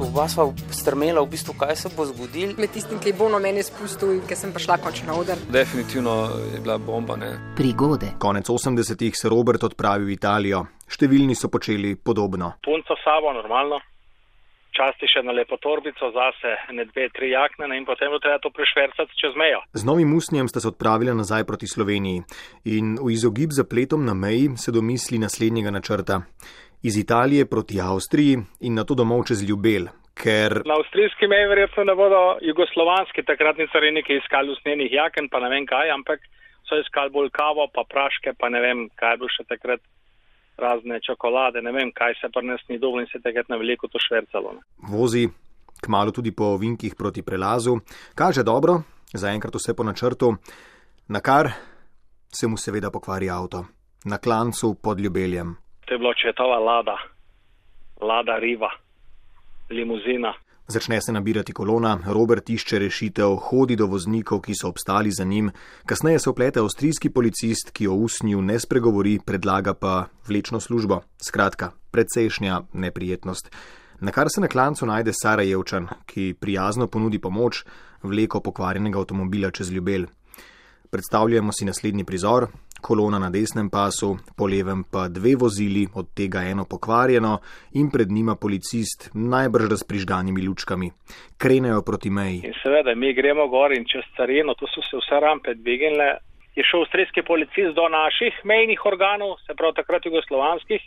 Oba sva strmela, v bistvu, kaj se bo zgodilo. Med tistim, ki je bolno meni spustil in ki sem prišla končno na oder. Definitivno je bila bomba. Ne? Prigode. Konec 80-ih se Robert odpravi v Italijo. Številni so počeli podobno. Punco sabo, normalno. Časti še na lepo torbico, zase ne dve, tri jakne in potem bo treba to prešvercati čez mejo. Z novim usnjem sta se odpravila nazaj proti Sloveniji in v izogib zapletom na meji se domisli naslednjega načrta. Iz Italije proti Avstriji in na to domov čez Ljubel, ker. Na avstrijski meji verjetno ne bodo jugoslovanski takratni cariniki iskali usnjenih jaken, pa ne vem kaj, ampak so iskali bolj kavo, pa praške, pa ne vem, kaj bo še takrat razne čokolade, ne vem, kaj se pa nas ni dobro in se takrat na veliko to švercalo. Ne. Vozi, kmalo tudi po ovinkih proti prelazu, kaže dobro, zaenkrat vse po načrtu, na kar se mu seveda pokvari avto, na klancu pod ljubeljem. To je bilo četova lada, lada riva, limuzina. Začne se nabirati kolona, Robert išče rešitev, hodi do voznikov, ki so obstali za njim, kasneje se oplete avstrijski policist, ki o usnju ne spregovori, predlaga pa vlečno službo. Skratka, precejšnja neprijetnost. Na kar se na klancu najde Sarajevčan, ki prijazno ponudi pomoč, vleko pokvarjenega avtomobila čez ljubel. Predstavljamo si naslednji prizor: kolona na desnem pasu, po levem pa dve vozili, od tega eno pokvarjeno in pred njima policist, najbrž z prižganimi lučkami. Krenejo proti meji. In seveda, mi gremo gor in čez carino, tu so se vse rampe dvignile. Je šel avstrijski policist do naših mejnih organov, se pravi takrat jugoslovanskih,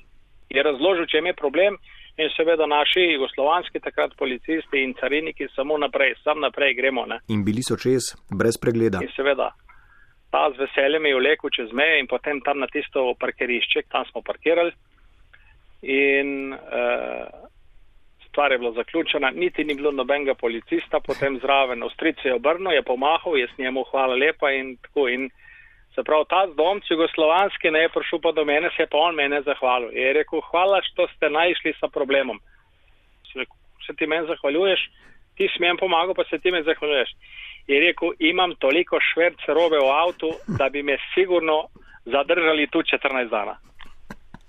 je razložil, če je problem. In seveda naši jugoslovanski takrat policisti in cariniki samo naprej, sam naprej gremo. Ne? In bili so čez, brez pregleda. In seveda, ta z veseljem je vlekel čez meje in potem tam na tisto parkirišče, tam smo parkirali. In uh, stvar je bila zaključena, niti ni bilo nobenega policista, potem zraven Avstrice je obrnil, je pomahal, jaz njemu hvala lepa in tako. In se pravi, ta zdomc jugoslovanski ne je prišel pa do mene, se je pa on mene zahvalil. Je rekel, hvala, što ste najšli sa problemom. Se, se ti meni zahvaljuješ, ti smem pomagal, pa se ti meni zahvaljuješ je rekel, imam toliko šverc robe v avtu, da bi me sigurno zadržali tu 14 dana.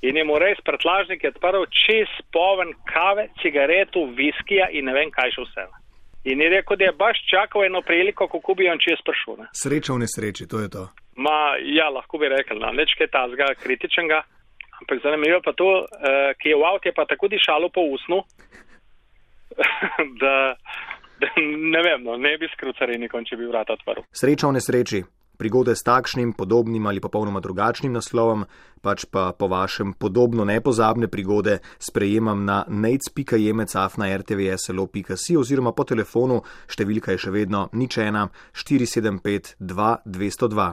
In je mu res pretlažnik odprl čez poven kave, cigaretu, viskija in ne vem kaj še vse. In je rekel, da je baš čakal eno priliko, kako bi on čez prišel. Sreča v nesreči, to je to. Ma, ja, lahko bi rekel, no, neč kaj tazga kritičnega, ampak zanimivo pa to, uh, ki je v avtu, je pa tako dišalo po usnu, da, ne vem, no, ne bi skrucali nikom, če bi vrata odprl. Sreča v nesreči. Prigode s takšnim, podobnim ali popolnoma drugačnim naslovom, pač pa po vašem podobno nepozabne prigode sprejemam na nec.jemecaf.rtvslo.si oziroma po telefonu, številka je še vedno nič ena 475 2202.